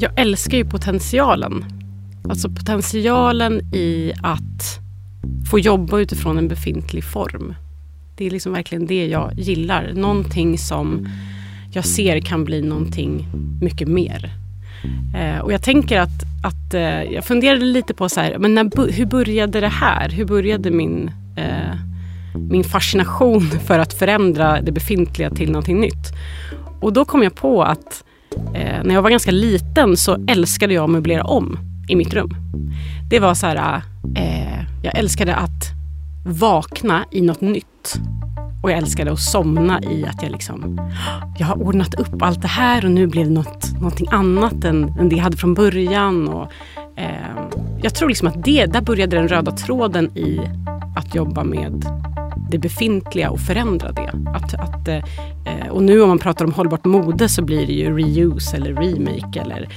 Jag älskar ju potentialen. Alltså potentialen i att få jobba utifrån en befintlig form. Det är liksom verkligen det jag gillar. Någonting som jag ser kan bli någonting mycket mer. Eh, och jag tänker att, att eh, jag funderade lite på så här, men när, hur började det här? Hur började min, eh, min fascination för att förändra det befintliga till någonting nytt? Och då kom jag på att eh, när jag var ganska liten så älskade jag att möblera om i mitt rum. Det var så här, eh, jag älskade att vakna i något nytt. Och jag älskade att somna i att jag liksom, jag har ordnat upp allt det här och nu blev det något, någonting annat än, än det jag hade från början. Och, eh, jag tror liksom att det, där började den röda tråden i att jobba med det befintliga och förändra det. Att, att, eh, och nu om man pratar om hållbart mode så blir det ju reuse eller remake eller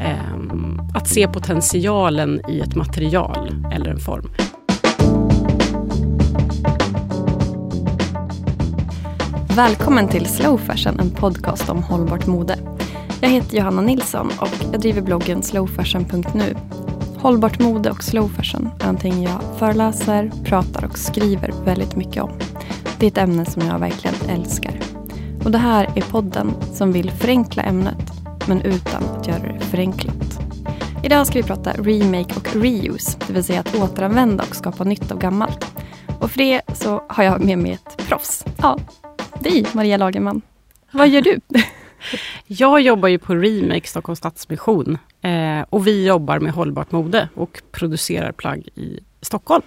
eh, att se potentialen i ett material eller en form. Välkommen till Slow Fashion, en podcast om hållbart mode. Jag heter Johanna Nilsson och jag driver bloggen slowfashion.nu. Hållbart mode och slow fashion är någonting jag föreläser, pratar och skriver väldigt mycket om. Det är ett ämne som jag verkligen älskar. Och det här är podden som vill förenkla ämnet, men utan att göra det förenklat. Idag ska vi prata remake och reuse, det vill säga att återanvända och skapa nytt av gammalt. Och för det så har jag med mig ett proffs. Ja, dig, Maria Lagerman. Vad gör du? Jag jobbar ju på Remake Stockholms Stadsmission eh, och vi jobbar med hållbart mode och producerar plagg i Stockholm.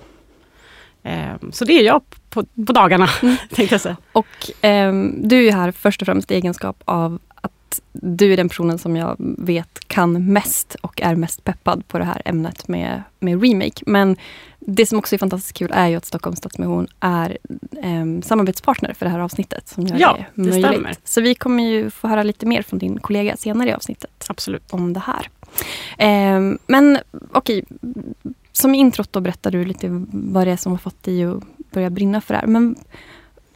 Eh, så det är jag på, på dagarna, mm. tänkte jag säga. Och eh, du är här först och främst i egenskap av att du är den personen som jag vet kan mest och är mest peppad på det här ämnet med, med remake. Men det som också är fantastiskt kul är ju att Stockholms Stadsmission är eh, samarbetspartner för det här avsnittet. Som gör ja, det, möjligt. stämmer. Så vi kommer ju få höra lite mer från din kollega senare i avsnittet. Absolut. Om det här. Eh, men okej, okay, som introt då berättar du lite vad det är som har fått dig att börja brinna för det här. Men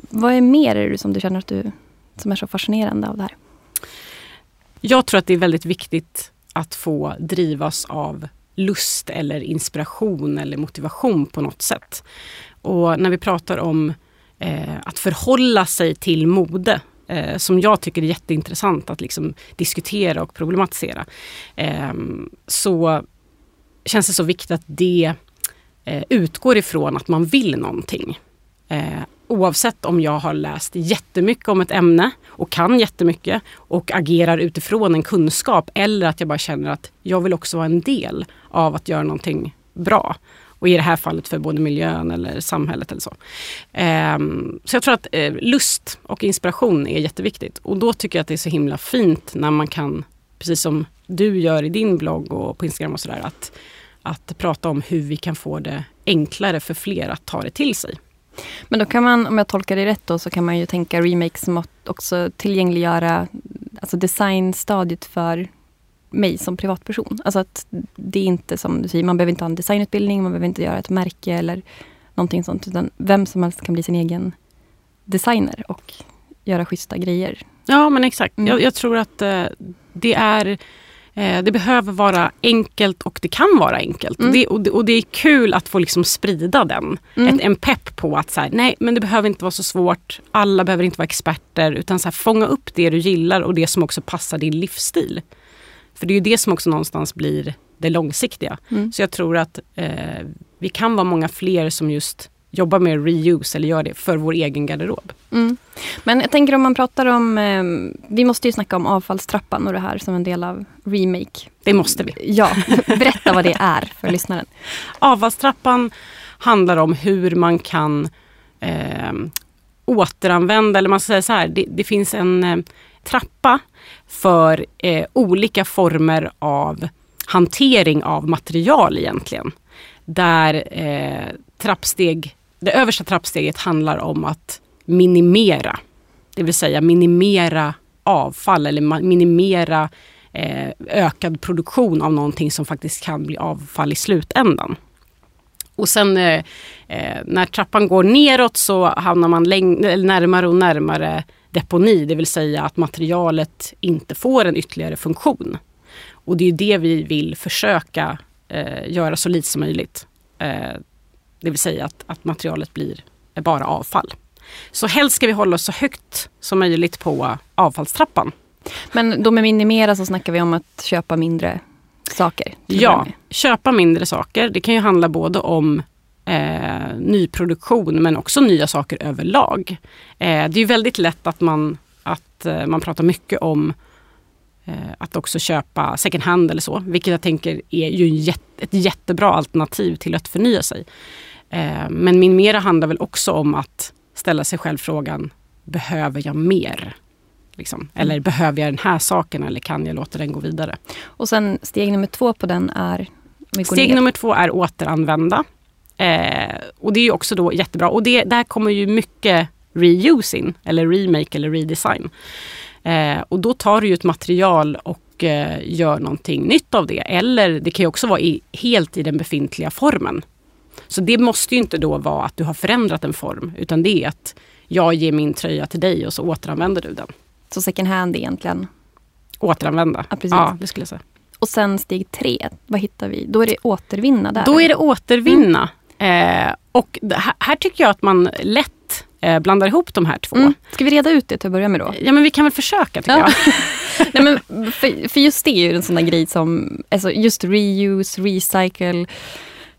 vad är mer är det som du känner att du, som är så fascinerande av det här? Jag tror att det är väldigt viktigt att få drivas av lust eller inspiration eller motivation på något sätt. Och när vi pratar om eh, att förhålla sig till mode eh, som jag tycker är jätteintressant att liksom diskutera och problematisera. Eh, så känns det så viktigt att det eh, utgår ifrån att man vill någonting. Eh, Oavsett om jag har läst jättemycket om ett ämne och kan jättemycket och agerar utifrån en kunskap eller att jag bara känner att jag vill också vara en del av att göra någonting bra. Och i det här fallet för både miljön eller samhället eller så. Ehm, så jag tror att eh, lust och inspiration är jätteviktigt. Och då tycker jag att det är så himla fint när man kan, precis som du gör i din blogg och på Instagram och sådär, att, att prata om hur vi kan få det enklare för fler att ta det till sig. Men då kan man, om jag tolkar det rätt då, så kan man ju tänka remake som att också tillgängliggöra alltså designstadiet för mig som privatperson. Alltså att det är inte som du säger, man behöver inte ha en designutbildning, man behöver inte göra ett märke eller någonting sånt. Utan vem som helst kan bli sin egen designer och göra schyssta grejer. Ja men exakt. Mm. Jag, jag, tror att uh, det är Eh, det behöver vara enkelt och det kan vara enkelt. Mm. Det, och, det, och, det, är kul att få liksom sprida den. Mm. Ett, en pepp på att så här, nej men det behöver inte vara så svårt. Alla behöver inte vara experter. Utan så här, fånga upp det du gillar och det som också passar din livsstil. För det är ju det som också någonstans blir det långsiktiga. Mm. Så jag tror att eh, vi kan vara många fler som just jobbar med reuse eller gör det för vår egen garderob. Mm. Men jag tänker om man pratar om, eh, vi måste ju snacka om avfallstrappan och det här som en del av remake. Det måste vi. Ja, berätta vad det är för lyssnaren. Avfallstrappan handlar om hur man kan eh, återanvända, eller man ska säga så här, det, det finns en eh, trappa för eh, olika former av hantering av material egentligen. Där eh, trappsteg det översta trappsteget handlar om att minimera. Det vill säga minimera avfall eller minimera eh, ökad produktion av någonting som faktiskt kan bli avfall i slutändan. Och sen eh, eh när trappan går neråt så hamnar man närmare och närmare deponi, det vill säga att materialet inte får en ytterligare funktion. Och det är det vi vill försöka eh, göra så lite som möjligt. Eh, det vill säga att, att materialet blir bara avfall. Så helst ska vi hålla oss så högt som möjligt på avfallstrappan. Men då med minimera så snackar vi om att köpa mindre saker? Ja, köpa mindre saker. Det kan ju handla både om eh, nyproduktion men också nya saker överlag. Eh, det är väldigt lätt att man, att, eh, man pratar mycket om att också köpa second hand eller så. Vilket jag tänker är ju jätte, ett jättebra alternativ till att förnya sig. Eh, men min mera handlar väl också om att ställa sig själv frågan, behöver jag mer? Liksom. Mm. Eller behöver jag den här saken eller kan jag låta den gå vidare? Och sen steg nummer två på den är? Steg ner. nummer två är återanvända. Eh, och det är också då jättebra. Och det, där kommer ju mycket reuse in, eller remake eller redesign. Eh, och då tar du ju ett material och eh, gör någonting nytt av det. Eller det kan ju också vara i, helt i den befintliga formen. Så det måste ju inte då vara att du har förändrat en form utan det är att jag ger min tröja till dig och så återanvänder du den. Så second hand egentligen? Återanvända, ja, ja det skulle jag säga. Och sen steg tre, vad hittar vi? Då är det återvinna där? Då är det återvinna. Mm. Eh, och här, här, tycker jag att man lätt eh, blandar ihop de här två. Mm. Ska vi reda ut det till att börja med då? Ja men vi kan väl försöka tycker ja. jag. Nej, men för, för, just det är ju en sån där grej som, alltså just reuse, recycle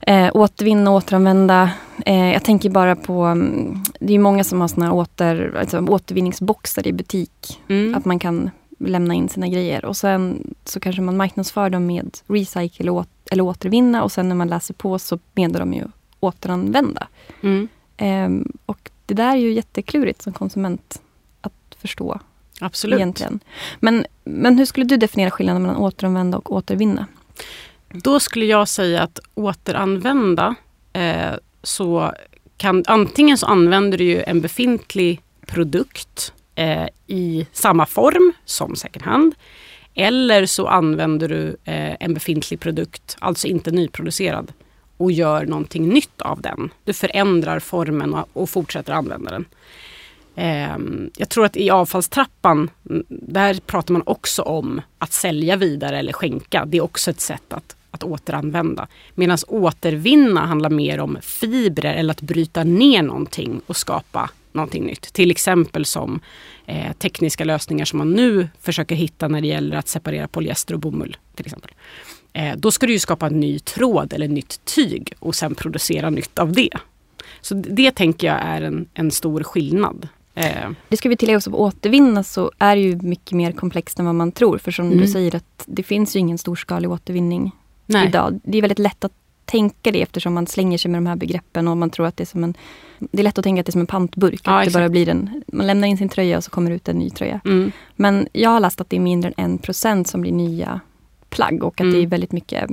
Eh, återvinna återanvända. Eh, jag tänker bara på, mm, det är många som har såna åter, alltså återvinningsboxar i butik. Mm. Att man kan lämna in sina grejer. Och sen så kanske man marknadsför dem med recycle och, eller återvinna och sen när man läser på så menar de ju återanvända. Mm. Eh, och det där är ju jätteklurigt som konsument att förstå. Absolut. Egentligen. Men, men hur skulle du definiera skillnaden mellan återanvända och återvinna? Då skulle jag säga att återanvända eh, så kan antingen så använder du ju en befintlig produkt eh, i samma form som second hand. Eller så använder du eh, en befintlig produkt, alltså inte nyproducerad och gör någonting nytt av den. Du förändrar formen och, och fortsätter använda den. Eh, jag tror att i avfallstrappan, mm, där pratar man också om att sälja vidare eller skänka. Det är också ett sätt att att återanvända. Medan återvinna handlar mer om fibrer eller att bryta ner någonting och skapa någonting nytt. Till exempel som eh, tekniska lösningar som man nu försöker hitta när det gäller att separera polyester och bomull. till exempel. Eh, då ska du ju skapa en ny tråd eller nytt tyg och sen producera nytt av det. Så det tänker jag är en, en stor skillnad. Eh. Det ska vi tillägga också, återvinna så är det ju mycket mer komplext än vad man tror. För som mm. du säger att det finns ju ingen storskalig återvinning Nej. idag. Det är väldigt lätt att tänka det eftersom man slänger sig med de här begreppen och man tror att det är som en... Det är lätt att tänka att det är som en pantburk. Ja, att det bara blir en, man lämnar in sin tröja och så kommer det ut en ny tröja. Mm. Men jag har läst att det är mindre än en procent som blir nya plagg och att mm. det är väldigt mycket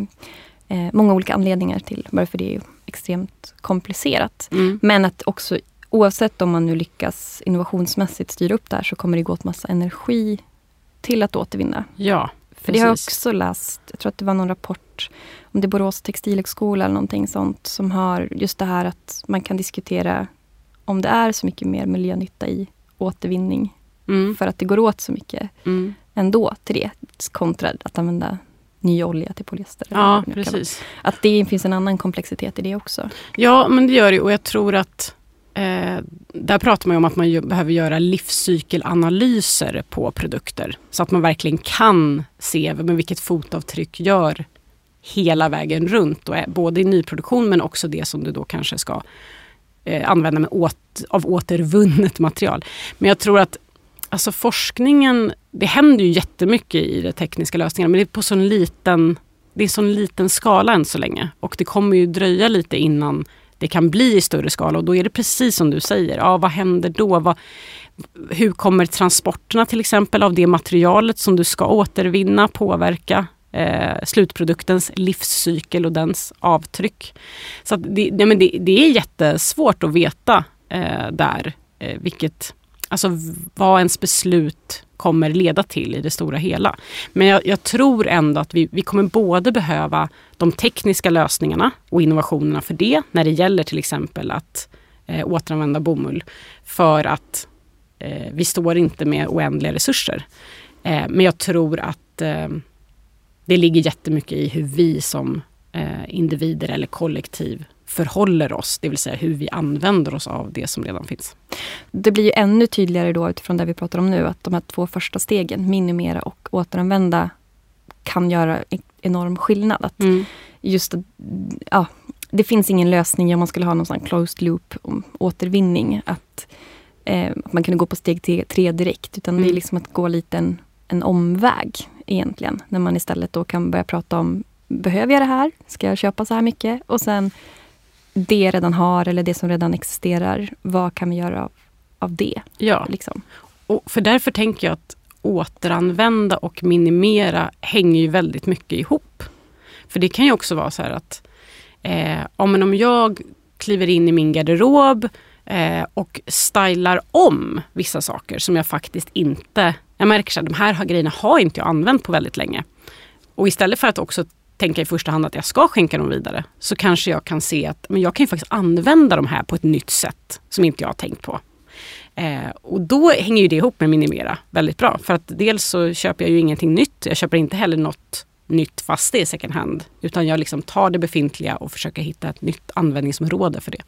eh, många olika anledningar till varför det är extremt komplicerat. Mm. Men att också oavsett om man nu lyckas innovationsmässigt styra upp det här så kommer det gå åt massa energi till att återvinna. Ja, för det har jag också läst. Jag tror att det var någon rapport om det är Borås textilhögskola eller någonting sånt som har just det här att man kan diskutera om det är så mycket mer miljönytta i återvinning. Mm. För att det går åt så mycket mm. ändå till det kontra att använda ny olja till polyester. Ja, precis. Att det finns en annan komplexitet i det också. Ja, men det gör det och jag tror att Eh, där pratar man om att man ju behöver göra livscykelanalyser på produkter. Så att man verkligen kan se med vilket fotavtryck gör hela vägen runt. Och både i nyproduktion men också det som du då kanske ska eh, använda med åt, av återvunnet material. Men jag tror att alltså forskningen, det händer ju jättemycket i de tekniska lösningarna men det är på sån liten, det är sån liten skala än så länge. Och det kommer ju dröja lite innan det kan bli i större skala. Och då är det precis som du säger, ja, vad händer då? Vad, hur kommer transporterna till exempel av det materialet som du ska återvinna påverka eh, slutproduktens livscykel och dens avtryck? Så det, det, men det, det, är jättesvårt att veta eh, där eh, vilket, alltså vad ens beslut kommer leda till i det stora hela. Men jag, jag tror ändå att vi, vi kommer både behöva de tekniska lösningarna och innovationerna för det när det gäller till exempel att eh, återanvända bomull. För att eh, vi står inte med oändliga resurser. Eh, men jag tror att eh, det ligger jättemycket i hur vi som eh, individer eller kollektiv förhåller oss, det vill säga hur vi använder oss av det som redan finns. Det blir ju ännu tydligare då utifrån det vi pratar om nu att de här två första stegen, minimera och återanvända, kan göra enorm skillnad. Att mm. just ja, Det finns ingen lösning om man skulle ha någon sån closed loop återvinning. Att, eh, att man kunde gå på steg tre direkt. Utan mm. det är mm. liksom att gå lite en, en omväg egentligen. När man istället då kan börja prata om Behöver jag det här? Ska jag köpa så här mycket? Och sen det jag redan har eller det som redan existerar. Vad kan vi göra av, av det? Ja, liksom. och för därför tänker jag att återanvända och minimera hänger ju väldigt mycket ihop. För det kan ju också vara så här att eh, om jag kliver in i min garderob eh, och stylar om vissa saker som jag faktiskt inte... Jag märker att de här grejerna har inte jag använt på väldigt länge. Och istället för att också tänka i första hand att jag ska skänka dem vidare så kanske jag kan se att men jag kan ju faktiskt använda de här på ett nytt sätt som inte jag har tänkt på. Eh, och då hänger ju det ihop med minimera väldigt bra. För att dels så köper jag ju ingenting nytt. Jag köper inte heller något nytt fast det är second hand. Utan jag liksom tar det befintliga och försöker hitta ett nytt användningsområde för det.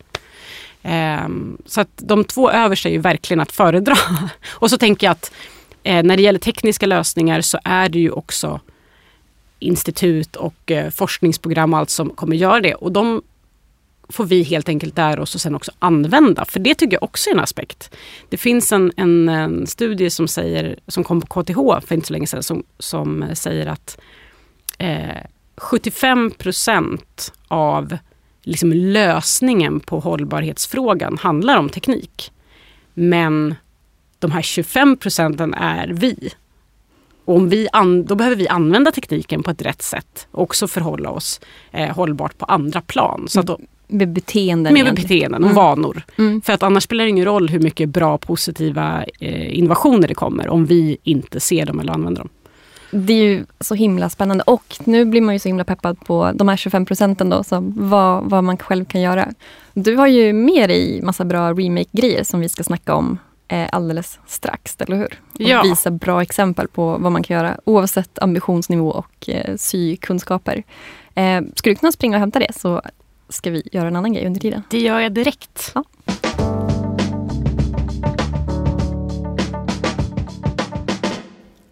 Eh, så att de två översta är ju verkligen att föredra. och så tänker jag att eh, när det gäller tekniska lösningar så är det ju också institut och eh, forskningsprogram och allt som kommer göra det. Och de får vi helt enkelt lära oss och sen också använda. För det tycker jag också är en aspekt. Det finns en, en, en studie som, säger, som kom på KTH för inte så länge sedan som, som säger att eh, 75 procent av liksom lösningen på hållbarhetsfrågan handlar om teknik. Men de här 25 procenten är vi. Om vi an, då behöver vi använda tekniken på ett rätt sätt och också förhålla oss eh, hållbart på andra plan. Så att då, med beteenden. Med beteenden och mm. vanor. Mm. För att annars spelar det ingen roll hur mycket bra positiva eh, innovationer det kommer om vi inte ser dem eller använder dem. Det är ju så himla spännande och nu blir man ju så himla peppad på de här 25 procenten då, så vad, vad man själv kan göra. Du har ju med dig massa bra remake-grejer som vi ska snacka om alldeles strax, eller hur? Och ja. visa bra exempel på vad man kan göra oavsett ambitionsnivå och eh, sykunskaper. Eh, skulle du kunna springa och hämta det så ska vi göra en annan grej under tiden. Det gör jag direkt. Ja.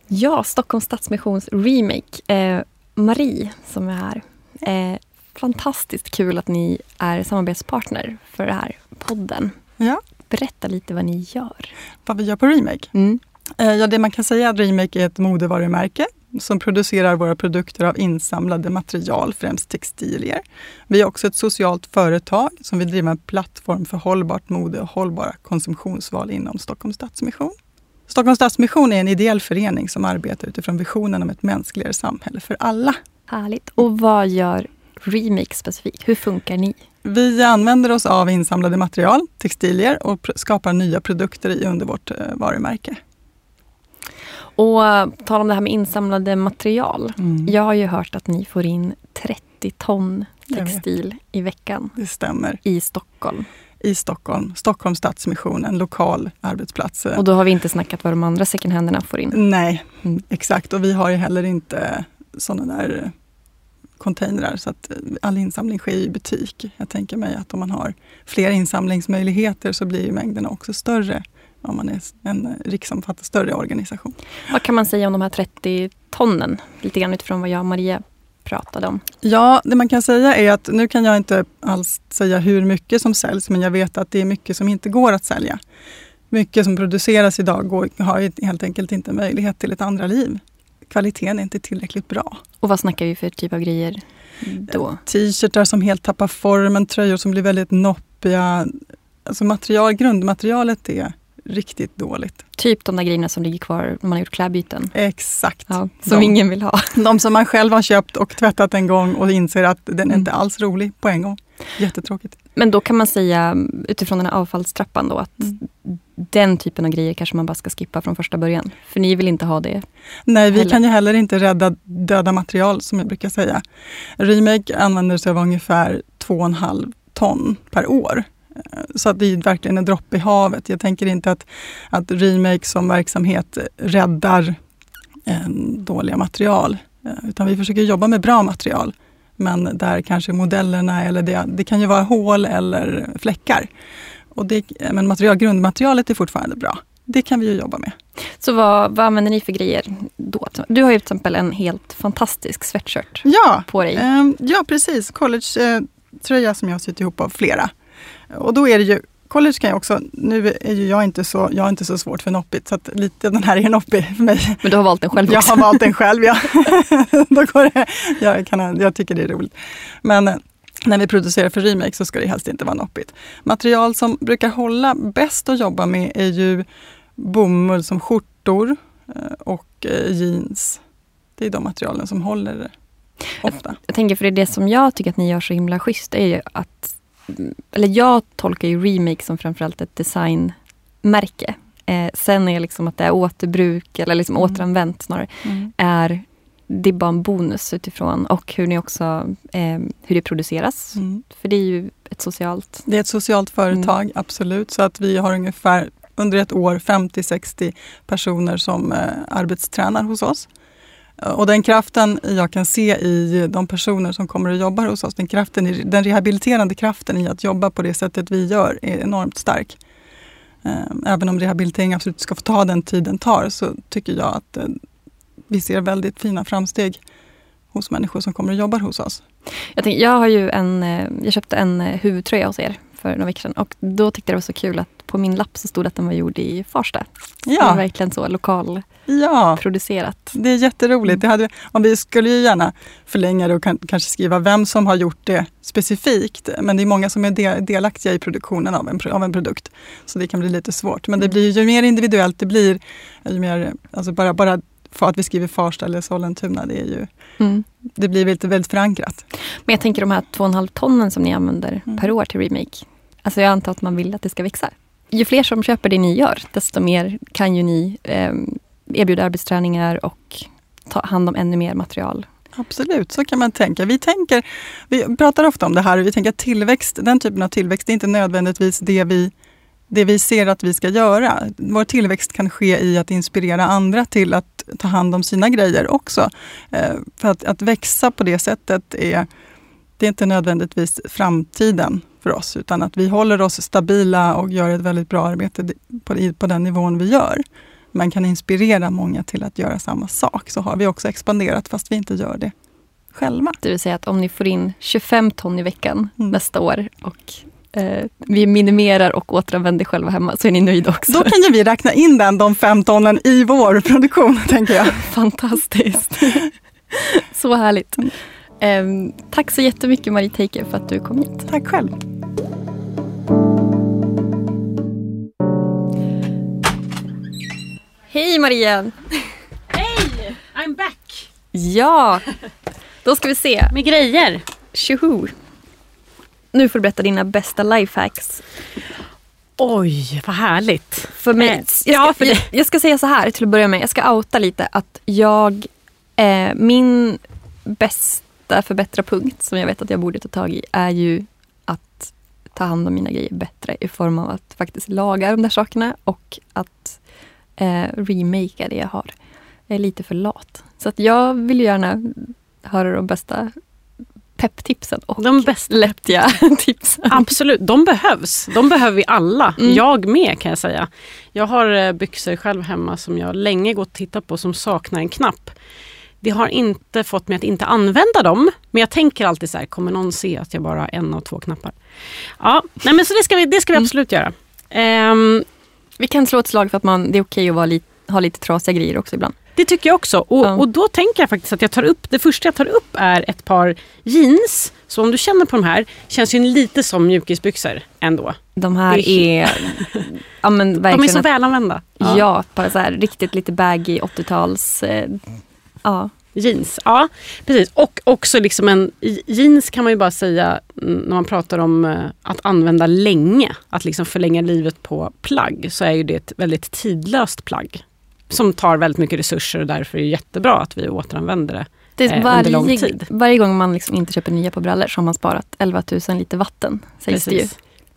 Ja, Stockholms Stadsmissions remake. Eh, Marie som är här. Eh, fantastiskt kul att ni är samarbetspartner för den här podden. Ja. Berätta lite vad ni gör. Vad vi gör på Remake? Mm. Eh, ja, det man kan säga är att Remake är ett modevarumärke som producerar våra produkter av insamlade material, främst textilier. Vi är också ett socialt företag som vill driva en plattform för hållbart mode och hållbara konsumtionsval inom Stockholms Stadsmission. Stockholms Stadsmission är en ideell förening som arbetar utifrån visionen om ett mänskligare samhälle för alla. Härligt. Och vad gör Remake specifikt? Hur funkar ni? Vi använder oss av insamlade material, textilier och skapar nya produkter under vårt eh, varumärke. Och eh, tal om det här med insamlade material. Mm. Jag har ju hört att ni får in 30 ton textil i veckan. Det stämmer. I Stockholm. I Stockholm. Stockholms Stadsmission, en lokal arbetsplats. Och då har vi inte snackat vad de andra second handerna får in? Nej, mm. exakt. Och vi har ju heller inte sådana där containrar så att all insamling sker i butik. Jag tänker mig att om man har fler insamlingsmöjligheter så blir mängderna också större om man är en riksomfattande större organisation. Vad kan man säga om de här 30 tonnen? Lite grann utifrån vad jag och Maria pratade om. Ja, det man kan säga är att nu kan jag inte alls säga hur mycket som säljs, men jag vet att det är mycket som inte går att sälja. Mycket som produceras idag går, har helt enkelt inte möjlighet till ett andra liv. Kvaliteten är inte tillräckligt bra. Och vad snackar vi för typ av grejer då? T-shirtar som helt tappar formen, tröjor som blir väldigt noppiga. Alltså material, grundmaterialet är riktigt dåligt. Typ de där grejerna som ligger kvar när man har gjort klädbyten? Exakt. Ja, som de, ingen vill ha. De som man själv har köpt och tvättat en gång och inser att den mm. inte alls rolig på en gång. Jättetråkigt. Men då kan man säga utifrån den här avfallstrappan då att mm. Den typen av grejer kanske man bara ska skippa från första början. För ni vill inte ha det? Nej, vi heller. kan ju heller inte rädda döda material som jag brukar säga. Remake använder sig av ungefär 2,5 ton per år. Så att det är verkligen en droppe i havet. Jag tänker inte att, att remake som verksamhet räddar eh, dåliga material. Eh, utan vi försöker jobba med bra material. Men där kanske modellerna eller det, det kan ju vara hål eller fläckar. Och det, men material, grundmaterialet är fortfarande bra. Det kan vi ju jobba med. Så vad, vad använder ni för grejer då? Du har ju till exempel en helt fantastisk sweatshirt ja, på dig. Eh, ja, precis. College-tröja eh, som jag har sytt ihop av flera. Och då är det ju college kan jag också, nu är ju jag inte så, jag inte så svårt för noppigt så att lite den här är noppig för mig. Men du har valt den själv också? Jag har valt den själv, ja. Då går det, jag, kan, jag tycker det är roligt. Men eh, när vi producerar för remake så ska det helst inte vara noppigt. Material som brukar hålla bäst att jobba med är ju bomull som skjortor eh, och eh, jeans. Det är de materialen som håller ofta. Jag, jag tänker för det, är det som jag tycker att ni gör så himla schysst är ju att eller jag tolkar ju remake som framförallt ett designmärke. Eh, sen är liksom att det är återbruk eller liksom mm. återanvänt snarare. Mm. Är, det är bara en bonus utifrån och hur, ni också, eh, hur det produceras. Mm. För det är ju ett socialt... Det är ett socialt företag, mm. absolut. Så att vi har ungefär under ett år 50-60 personer som eh, arbetstränar hos oss. Och den kraften jag kan se i de personer som kommer och jobbar hos oss, den, kraften, den rehabiliterande kraften i att jobba på det sättet vi gör är enormt stark. Ehm, även om rehabilitering absolut ska få ta den tid den tar så tycker jag att eh, vi ser väldigt fina framsteg hos människor som kommer och jobbar hos oss. Jag, tänkte, jag, har ju en, eh, jag köpte en eh, huvudtröja hos er för några veckor sedan. Och då tyckte jag det var så kul att på min lapp så stod det att den var gjord i Farsta. Ja. Verkligen så lokalproducerat. Ja, det är jätteroligt. Det hade, om vi skulle ju gärna förlänga det och kan, kanske skriva vem som har gjort det specifikt. Men det är många som är del, delaktiga i produktionen av en, av en produkt. Så det kan bli lite svårt. Men det blir ju mer individuellt det blir, ju mer, alltså bara, bara att vi skriver Farsta eller Sollentuna, det, är ju, mm. det blir väldigt, väldigt förankrat. Men jag tänker de här 2,5 tonnen som ni använder mm. per år till Remake. Alltså jag antar att man vill att det ska växa. Ju fler som köper det ni gör, desto mer kan ju ni eh, erbjuda arbetsträningar och ta hand om ännu mer material. Absolut, så kan man tänka. Vi, tänker, vi pratar ofta om det här vi tänker att tillväxt, den typen av tillväxt är inte nödvändigtvis det vi, det vi ser att vi ska göra. Vår tillväxt kan ske i att inspirera andra till att ta hand om sina grejer också. Eh, för att, att växa på det sättet är, det är inte nödvändigtvis framtiden för oss, utan att vi håller oss stabila och gör ett väldigt bra arbete på, på den nivån vi gör. Man kan inspirera många till att göra samma sak, så har vi också expanderat fast vi inte gör det själva. Det vill säga att om ni får in 25 ton i veckan mm. nästa år och eh, vi minimerar och återanvänder själva hemma så är ni nöjda också. Då kan ju vi räkna in den, de fem tonnen i vår produktion, tänker jag. Fantastiskt. så härligt. Eh, tack så jättemycket Marie Teike för att du kom hit. Tack själv. Hej Maria! Hej! I'm back! Ja, då ska vi se. Med grejer. Tjoho! Nu får du berätta dina bästa lifehacks. Oj, vad härligt. För mig, jag, ska, ja, för jag, jag, ska säga så här till att börja med. Jag ska outa lite att jag, eh, min bästa förbättra punkt som jag vet att jag borde ta tag i är ju att ta hand om mina grejer bättre i form av att faktiskt laga de där sakerna och att eh, remakea det jag har. Jag är lite för lat. Så att jag vill gärna höra de bästa pepptipsen och de bästa lättiga tipsen. Absolut, de behövs. De behöver vi alla. Mm. Jag med kan jag säga. Jag har eh, byxor själv hemma som jag länge gått och tittat på som saknar en knapp. Det har inte fått mig att inte använda dem. Men jag tänker alltid så här, kommer någon se att jag bara har en av två knappar? Ja, nej men så det ska vi, det ska vi mm. absolut göra. Um, vi kan slå ett slag för att man, det är okej att vara li, ha lite trasiga grejer också ibland. Det tycker jag också. Och, ja. och då tänker jag faktiskt att jag tar upp, det första jag tar upp är ett par jeans. Så om du känner på de här, känns ju lite som mjukisbyxor ändå. De här är... är ja, men verkligen de är så välanvända. Ja, ja bara så här, riktigt lite baggy 80-tals... Eh, ja. Jeans, ja precis. Och också liksom en jeans kan man ju bara säga när man pratar om eh, att använda länge. Att liksom förlänga livet på plagg så är ju det ett väldigt tidlöst plagg. Som tar väldigt mycket resurser och därför är det jättebra att vi återanvänder det. Det är varje, under lång tid. Varje gång man liksom inte köper nya på brallor så har man sparat 11 000 liter vatten. Sägs det ju.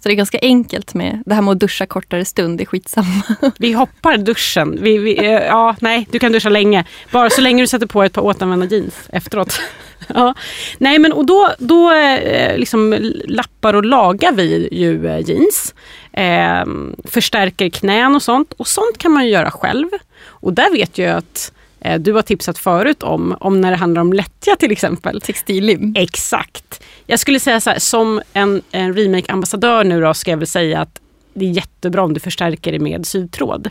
Så det är ganska enkelt med det här med att duscha kortare stund, det är skitsamma. Vi hoppar duschen. Vi, vi, eh, ja, nej, du kan duscha länge. Bara så länge du sätter på ett par återanvända jeans efteråt. ja. Nej, men och då, då eh, liksom lappar och lagar vi ju eh, jeans. Eh, förstärker knän och sånt. Och sånt kan man ju göra själv. Och där vet jag att eh, du har tipsat förut om, om när det handlar om lättja till exempel. Textillim. Exakt. Jag skulle säga så här, som en, en remake-ambassadör nu då ska jag väl säga att det är jättebra om du förstärker det med sytråd.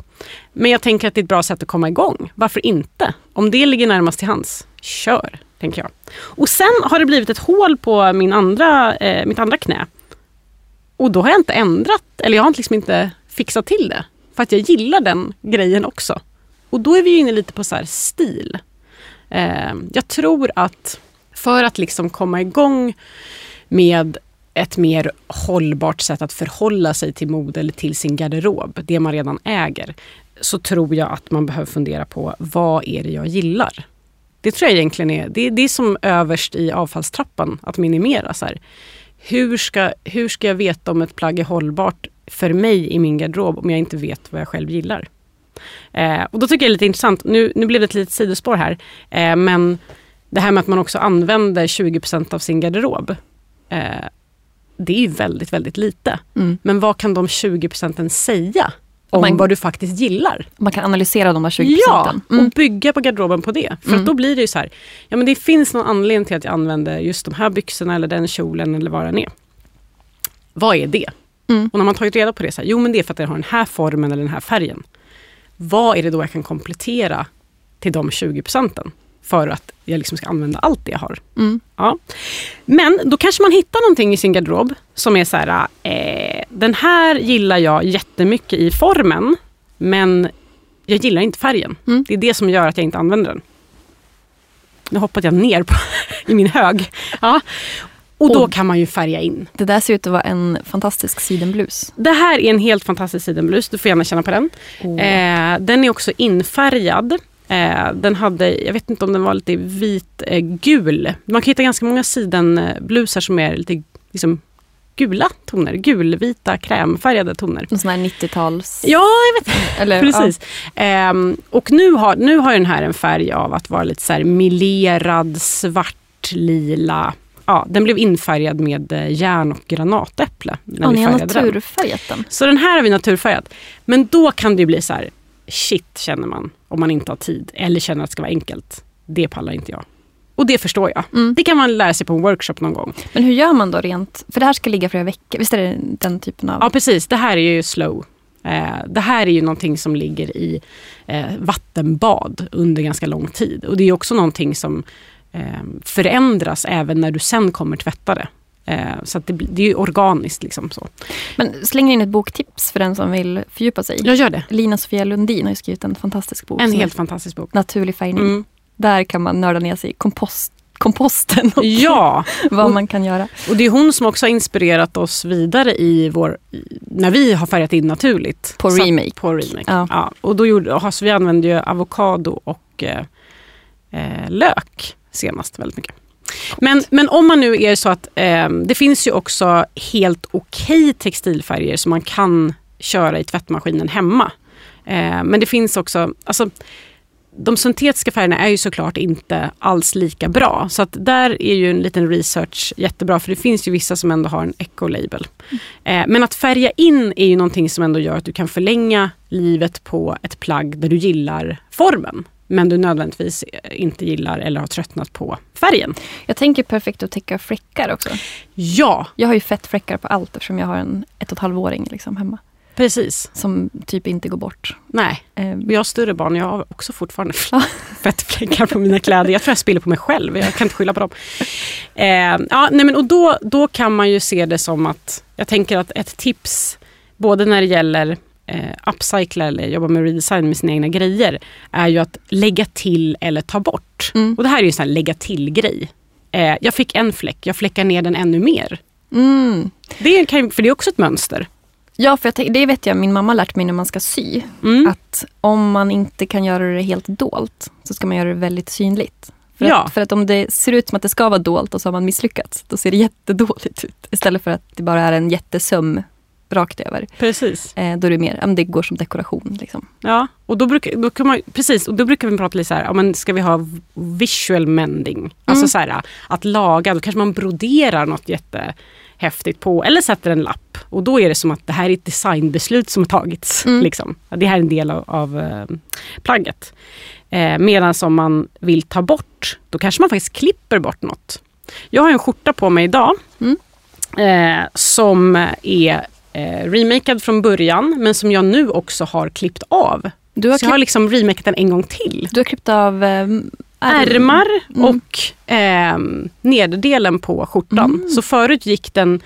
Men jag tänker att det är ett bra sätt att komma igång. Varför inte? Om det ligger närmast till hands, kör, tänker jag. Och sen har det blivit ett hål på min andra, eh, mitt andra knä. Och då har jag inte ändrat, eller jag har liksom inte fixat till det. För att jag gillar den grejen också. Och då är vi inne lite på så stil. Eh, jag tror att för att liksom komma igång med ett mer hållbart sätt att förhålla sig till mode eller till sin garderob, det man redan äger, så tror jag att man behöver fundera på vad är det jag gillar? Det tror jag egentligen är, det, det är som överst i avfallstrappan, att minimera. Så här. Hur, ska, hur ska jag veta om ett plagg är hållbart för mig i min garderob om jag inte vet vad jag själv gillar? Eh, och då tycker jag det är lite intressant, nu, nu blev det ett litet sidospår här, eh, men det här med att man också använder 20% av sin garderob. Eh, det är ju väldigt, väldigt lite. Mm. Men vad kan de 20 procenten säga om man, vad du faktiskt gillar? Man kan analysera de här 20 procenten. Ja, mm. och bygga på garderoben på det. För mm. då blir det ju så här, ja men det finns någon anledning till att jag använder just de här byxorna eller den kjolen eller vad den är. Vad är det? Mm. Och när man tagit reda på det, så här, jo men det är för att den har den här formen eller den här färgen. Vad är det då jag kan komplettera till de 20 procenten? För att jag liksom ska använda allt det jag har. Mm. Ja. Men då kanske man hittar någonting i sin garderob som är så här, eh, den här gillar jag jättemycket i formen, men jag gillar inte färgen. Mm. Det är det som gör att jag inte använder den. Nu hoppade jag ner på, i min hög. Ja. Och då kan man ju färga in. Det där ser ut att vara en fantastisk sidenblus. Det här är en helt fantastisk sidenblus. Du får gärna känna på den. Oh. Eh, den är också infärgad. Eh, den hade, jag vet inte om den var lite vit-gul. Eh, Man kan hitta ganska många sidenblusar som är lite liksom, gula toner. Gulvita krämfärgade toner. En sån här 90-tals... Ja, jag vet Eller, Precis. Ja. Eh, och nu har, nu har den här en färg av att vara lite så här milerad, svartlila. Ja, den blev infärgad med eh, järn och granatäpple. När ja, ni har naturfärgat den. Så den här har vi naturfärgat. Men då kan det bli så här, shit känner man om man inte har tid eller känner att det ska vara enkelt. Det pallar inte jag. Och det förstår jag. Mm. Det kan man lära sig på en workshop någon gång. Men hur gör man då rent? För det här ska ligga flera veckor. Visst är det den typen av... Ja precis, det här är ju slow. Eh, det här är ju någonting som ligger i eh, vattenbad under ganska lång tid. Och det är också någonting som eh, förändras även när du sen kommer tvätta det. Eh, så det, det, är ju organiskt. Liksom så. Men slänger in ett boktips för den som vill fördjupa sig. Jag gör det. Lina Sofia Lundin har skrivit en fantastisk bok. En helt fantastisk bok. Naturlig färgning. Mm. Där kan man nörda ner sig i kompost, komposten och ja. vad man kan göra. Och det är hon som också har inspirerat oss vidare i vår, när vi har färgat in naturligt. På remake. På remake. Ja. ja. Och då gjorde, alltså vi använde ju avokado och eh, eh lök senast väldigt mycket. Men, men om man nu är så att eh, det finns ju också helt okej okay textilfärger som man kan köra i tvättmaskinen hemma. Eh, men det finns också, alltså, de syntetiska färgerna är ju såklart inte alls lika bra. Så att där är ju en liten research jättebra för det finns ju vissa som ändå har en eco-label. Mm. Eh, men att färga in är ju någonting som ändå gör att du kan förlänga livet på ett plagg där du gillar formen men du nödvändigtvis inte gillar eller har tröttnat på färgen. Jag tänker perfekt att täcka fläckar också. Ja! Jag har ju fettfläckar på allt eftersom jag har en ett och ett halvåring liksom hemma. Precis. Som typ inte går bort. Nej, eh. jag har större barn och jag har också fortfarande fettfläckar på mina kläder. Jag tror jag spiller på mig själv, jag kan inte skylla på dem. Eh, ja, nej men, och då, då kan man ju se det som att, jag tänker att ett tips både när det gäller eh, upcycla eller jobba med redesign med sina egna grejer är ju att lägga till eller ta bort. Mm. Och det här är ju en sån lägga till-grej. Eh, jag fick en fläck, jag fläckar ner den ännu mer. Mm. Det kan, för det är också ett mönster. Ja, för jag, det vet jag min mamma lärt mig när man ska sy. Mm. Att om man inte kan göra det helt dolt så ska man göra det väldigt synligt. För, ja. att, för att om det ser ut som att det ska vara dolt och så har man misslyckats, då ser det jättedåligt ut. Istället för att det bara är en jättesöm rakt över. Precis. Eh, då är det mer, det går som dekoration. Liksom. Ja, och då brukar, då kan man, precis, och då brukar vi prata lite så här, men ska vi ha visual mending? Alltså Mm. så här, att laga, då kanske man broderar något jättehäftigt på, eller sätter en lapp. Och då är det som att det här är ett designbeslut som har tagits. Mm. Liksom. Det här är en del av, av eh, plagget. Eh, Medan om man vill ta bort, då kanske man faktiskt klipper bort något. Jag har en skjorta på mig idag Mm. eh, som är eh, remakad från början men som jag nu också har klippt av. Du, har Så jag har klippt, liksom remakat den en gång till. du har klippt av eh, ärm. Ärmar Mm. och eh, nederdelen på skjortan. Mm. Så förut gick den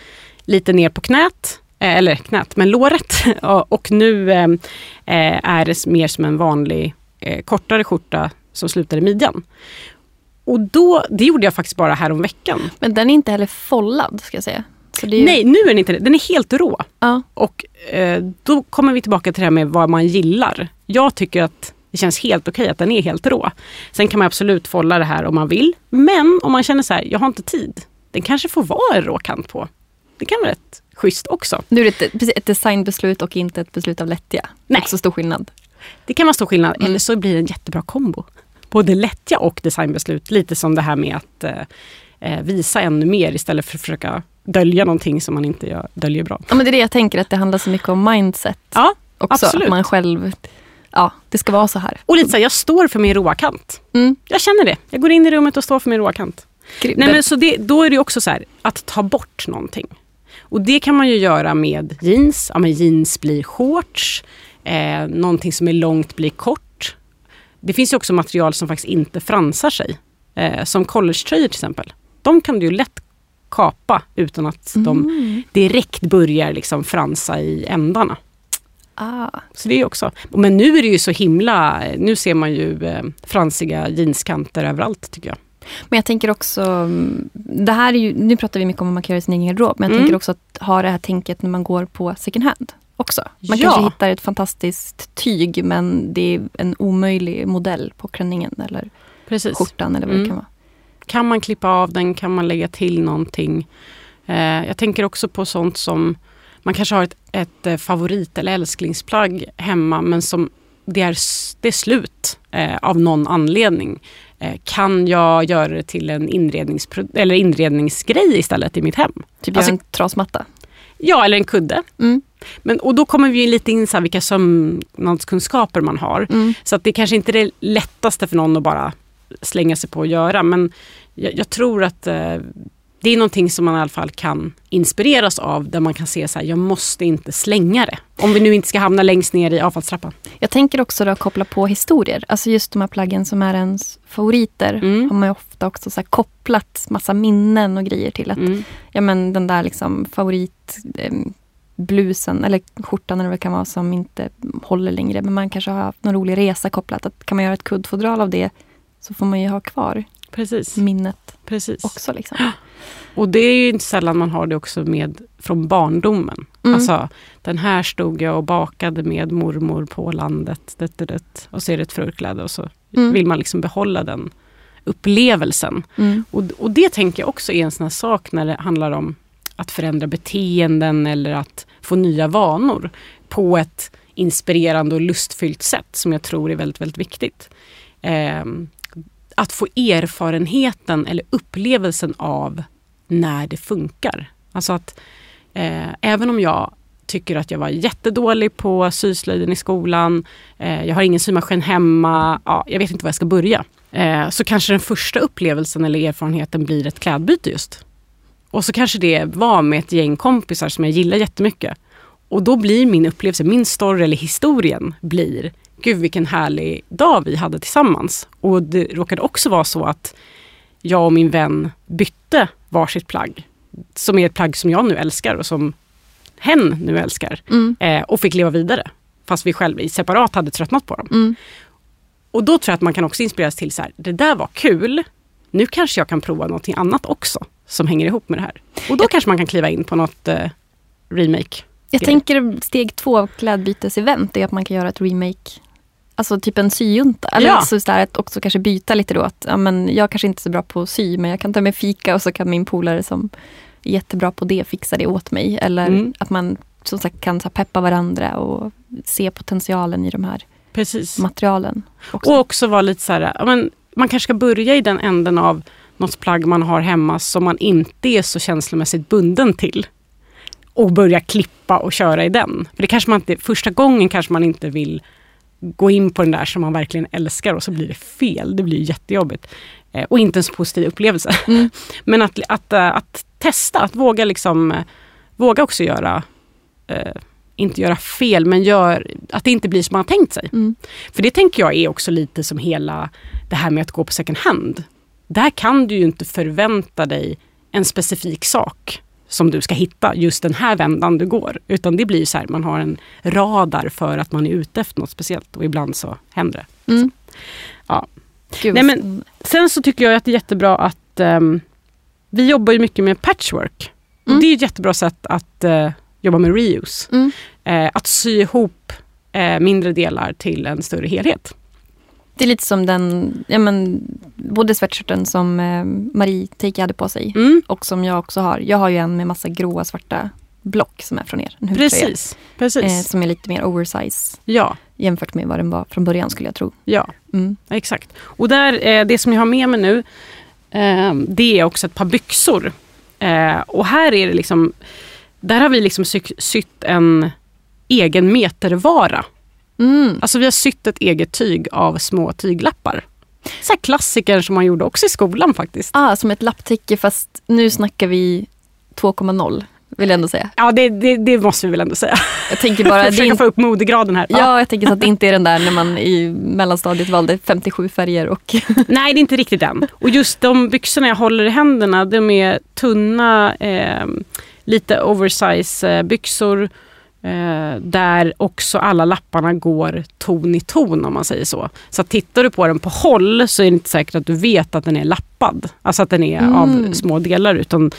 lite ner på knät, eh, eller knät, men låret. och nu eh, eh, är det mer som en vanlig eh, kortare skjorta som slutar i midjan. Och då, det gjorde jag faktiskt bara här om veckan. Men den är inte heller follad ska jag säga. Ju, Nej, nu är den inte det. Den är helt rå. Ja. Och eh, då kommer vi tillbaka till det här med vad man gillar. Jag tycker att det känns helt okej att den är helt rå. Sen kan man absolut folla det här om man vill. Men om man känner så här, jag har inte tid. Den kanske får vara en råkant på. Det kan vara rätt schysst också. Nu är det ett, ett designbeslut och inte ett beslut av lättja. Nej. Också stor skillnad. Det kan vara stor skillnad. Mm. Eller så blir det en jättebra kombo. Både lättja och designbeslut. Lite som det här med att eh, visa ännu mer istället för att försöka dölja någonting som man inte gör, döljer bra. Ja, men det är det jag tänker, att det handlar så mycket om mindset Ja, också. absolut. Att man själv, ja, det ska vara så här. och lite så här, jag står för min råa kant. Mm. Jag känner det. Jag går in i rummet och står för min råa kant. Nej, men så det, då är det också så här, att ta bort någonting. Och det kan man ju göra med jeans. Ja, men jeans blir shorts. Eh, någonting som är långt blir kort. Det finns ju också material som faktiskt inte fransar sig. Eh, som collegetröjor till exempel. De kan du ju lätt kapa utan att de Mm. direkt börjar liksom fransa i ändarna. Ah. Så det är också. Men nu är det ju så himla, nu ser man ju eh, fransiga jeanskanter överallt tycker jag. Men jag tänker också, det här är ju, nu pratar vi mycket om vad man kan göra i sin egen garderob, men jag Mm. tänker också att ha det här tänket när man går på second hand också. Man Ja. kanske hittar ett fantastiskt tyg men det är en omöjlig modell på klänningen eller Precis. skjortan eller vad det Mm. kan vara. Kan man klippa av den? Kan man lägga till någonting? Eh, jag tänker också på sånt som man kanske har ett, ett eh, favorit eller älsklingsplagg hemma men som det är, det är slut eh, av någon anledning. Eh, kan jag göra det till en inredningspro- eller inredningsgrej istället i mitt hem? Typ Alltså- en trasmatta. Ja, eller en kudde. Mm. Men, och då kommer vi lite in så här vilka sömnadskunskaper man har. Mm. Så att det kanske inte är det lättaste för någon att bara slänga sig på och göra. Men jag, jag tror att eh, det är någonting som man i alla fall kan inspireras av. Där man kan se så här, jag måste inte slänga det. Om vi nu inte ska hamna längst ner i avfallstrappan. Jag tänker också då koppla på historier. Alltså just de här plaggen som är ens favoriter Mm. har man ofta också så kopplat massa minnen och grejer till. Att Mm. ja, men den där liksom favorit eh, eller skjortan eller vad det kan vara som inte håller längre. Men man kanske har haft någon rolig resa kopplat. Att kan man göra ett kuddfodral av det så får man ju ha kvar Precis. minnet Precis. också. Liksom. Och det är ju inte sällan man har det också med från barndomen. Mm. Alltså, den här stod jag och bakade med mormor på landet. Det, det, det. Och så är det ett förkläde och så Mm. vill man liksom behålla den upplevelsen. Mm. Och, och det tänker jag också är en sån här sak när det handlar om att förändra beteenden eller att få nya vanor på ett inspirerande och lustfyllt sätt som jag tror är väldigt, väldigt viktigt. Ehm, att få erfarenheten eller upplevelsen av när det funkar. Alltså att eh, även om jag tycker att jag var jättedålig på syslöjden i skolan, eh, jag har ingen symaskin hemma, ja, jag vet inte var jag ska börja. Eh, så kanske den första upplevelsen eller erfarenheten blir ett klädbyte just. Och så kanske det var med ett gäng kompisar som jag gillar jättemycket. Och då blir min upplevelse, min story eller historien blir Gud vilken härlig dag vi hade tillsammans. Och det råkade också vara så att jag och min vän bytte varsitt plagg. Som är ett plagg som jag nu älskar och som hen nu älskar. Mm. Eh, och fick leva vidare. Fast vi själva separat hade tröttnat på dem. Mm. Och då tror jag att man kan också inspireras till så här, det där var kul. Nu kanske jag kan prova någonting annat också som hänger ihop med det här. Och då kanske man kan kliva in på något eh, remake. Jag tänker steg två av klädbytesevent är att man kan göra ett remake. Alltså typ en syjunta. Eller Ja. alltså så att också kanske byta lite då. Att, ja, men jag kanske inte är så bra på att sy men jag kan ta med fika och så kan min polare som är jättebra på det fixa det åt mig. Eller Mm. att man som sagt kan så peppa varandra och se potentialen i de här Precis. materialen. Också. Och också vara lite så här, men, man kanske ska börja i den änden av något plagg man har hemma som man inte är så känslomässigt bunden till. Och börja klippa och köra i den. För det kanske man inte, första gången kanske man inte vill gå in på den där som man verkligen älskar och så blir det fel. Det blir jättejobbigt. Eh, och inte en så positiv upplevelse. Mm. Men att, att, eh, att testa, att våga liksom eh, våga också göra eh, inte göra fel, men gör, att det inte blir som man har tänkt sig. Mm. För det tänker jag är också lite som hela det här med att gå på second hand. Där kan du ju inte förvänta dig en specifik sak som du ska hitta just den här vändan du går. Utan det blir så här, man har en radar för att man är ute efter något speciellt och ibland så händer det. Mm. Ja. Gud, Nej, men- Sen så tycker jag att det är jättebra att ehm, vi jobbar ju mycket med patchwork. Och Mm. det är ett jättebra sätt att eh, jobba med reuse. Mm. Eh, att sy ihop eh, mindre delar till en större helhet. Det är lite som den, ja men, både sweatshirten som eh, Marie Teike hade på sig Mm. och som jag också har. Jag har ju en med massa gråa svarta block som är från er. En. Precis. Precis. Eh, som är lite mer oversize Ja, jämfört med vad den var från början skulle jag tro. ja, Mm. exakt. Och där, eh, det som jag har med mig nu, eh, det är också ett par byxor. Eh, och här är det liksom, där har vi liksom sy- sytt en egen metervara. Mm. Alltså vi har sytt ett eget tyg av små tyglappar. Så klassiker som man gjorde också i skolan faktiskt. Ah, som ett lapptäcke fast nu snackar vi 2,0 vill jag ändå säga. Ja, det, det, det måste vi väl ändå säga. Jag tänker bara, Försöka inte, få upp modegraden här. ja, jag tänker så att det inte är den där när man i mellanstadiet valde 57 färger och Nej, det är inte riktigt den. Och just de byxorna jag håller i händerna, de är tunna, eh, lite oversize eh, byxor. Eh, där också alla lapparna går ton i ton om man säger så. Så tittar du på den på håll så är det inte säkert att du vet att den är lappad. Alltså att den är Mm. av små delar. Utan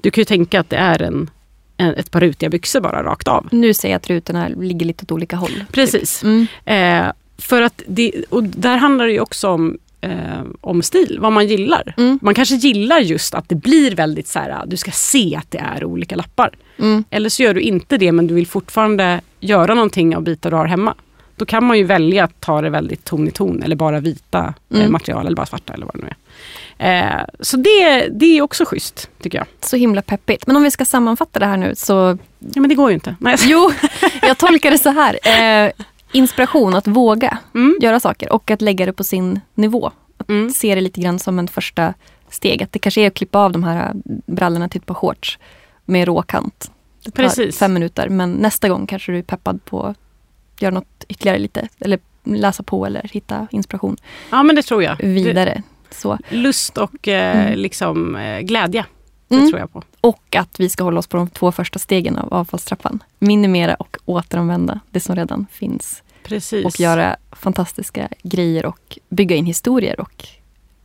du kan ju tänka att det är en, en, ett par rutiga byxor bara rakt av. nu ser jag att rutorna ligger lite åt olika håll. Precis. Mm. Eh, för att det, och där handlar det ju också om, eh, om stil, vad man gillar. Mm. Man kanske gillar just att det blir väldigt så här, du ska se att det är olika lappar. Mm. Eller så gör du inte det men du vill fortfarande göra någonting av bitar du har hemma. Då kan man ju välja att ta det väldigt ton i ton eller bara vita eh, Mm. material eller bara svarta eller vad det nu är. Eh, så det, det är också schysst tycker jag. Så himla peppigt. Men om vi ska sammanfatta det här nu så Ja men det går ju inte. Nej. Jo, jag tolkar det så här. Eh, inspiration att våga Mm. göra saker och att lägga det på sin nivå. Att Mm. se det lite grann som en första steg. Att det kanske är att klippa av de här brallorna till ett par shorts med råkant. Det tar Precis. fem minuter men nästa gång kanske du är peppad på att göra något ytterligare lite. Eller läsa på eller hitta inspiration Ja men det tror jag. Vidare. Så. lust och eh, Mm. liksom, eh, glädje. Det Mm. tror jag på. Och att vi ska hålla oss på de två första stegen av avfallstrappan. Minimera och återanvända det som redan finns. Precis. och göra fantastiska grejer och bygga in historier och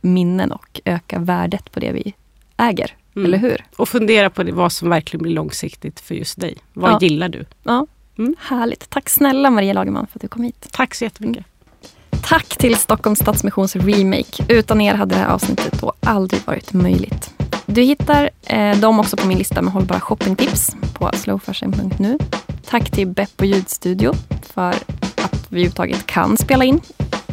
minnen och öka värdet på det vi äger. Mm. Eller hur? Och fundera på det, vad som verkligen blir långsiktigt för just dig. Vad Ja. gillar du? Ja, Mm. Härligt. Tack snälla Maria Lagerman för att du kom hit. Tack så jättemycket. Tack till Stockholms Stadsmissions Remake. Utan er hade det här avsnittet då aldrig varit möjligt. Du hittar eh, dem också på min lista med hållbara shoppingtips på slowfashion.nu. Tack till Beppo ljudstudio för att vi överhuvudtaget kan spela in.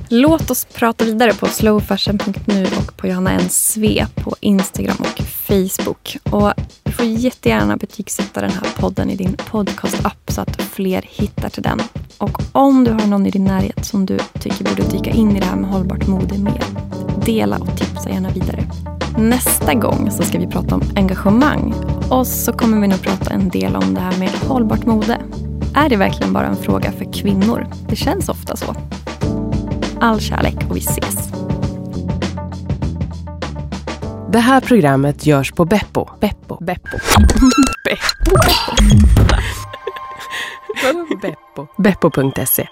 Låt oss prata vidare på slowfashion.nu och på Johanna N. Sve på Instagram och Facebook. Och du får jättegärna betygsätta den här podden i din podcastapp så att fler hittar till den. Och om du har någon i din närhet som du tycker borde dyka in i det här med hållbart mode mer, dela och tipsa gärna vidare. Nästa gång så ska vi prata om engagemang och så kommer vi nog prata en del om det här med hållbart mode. Är det verkligen bara en fråga för kvinnor? Det känns ofta så. All kärlek och vi ses. Det här programmet görs på Beppo. Beppo. Beppo. Beppo. Beppo. Beppo.se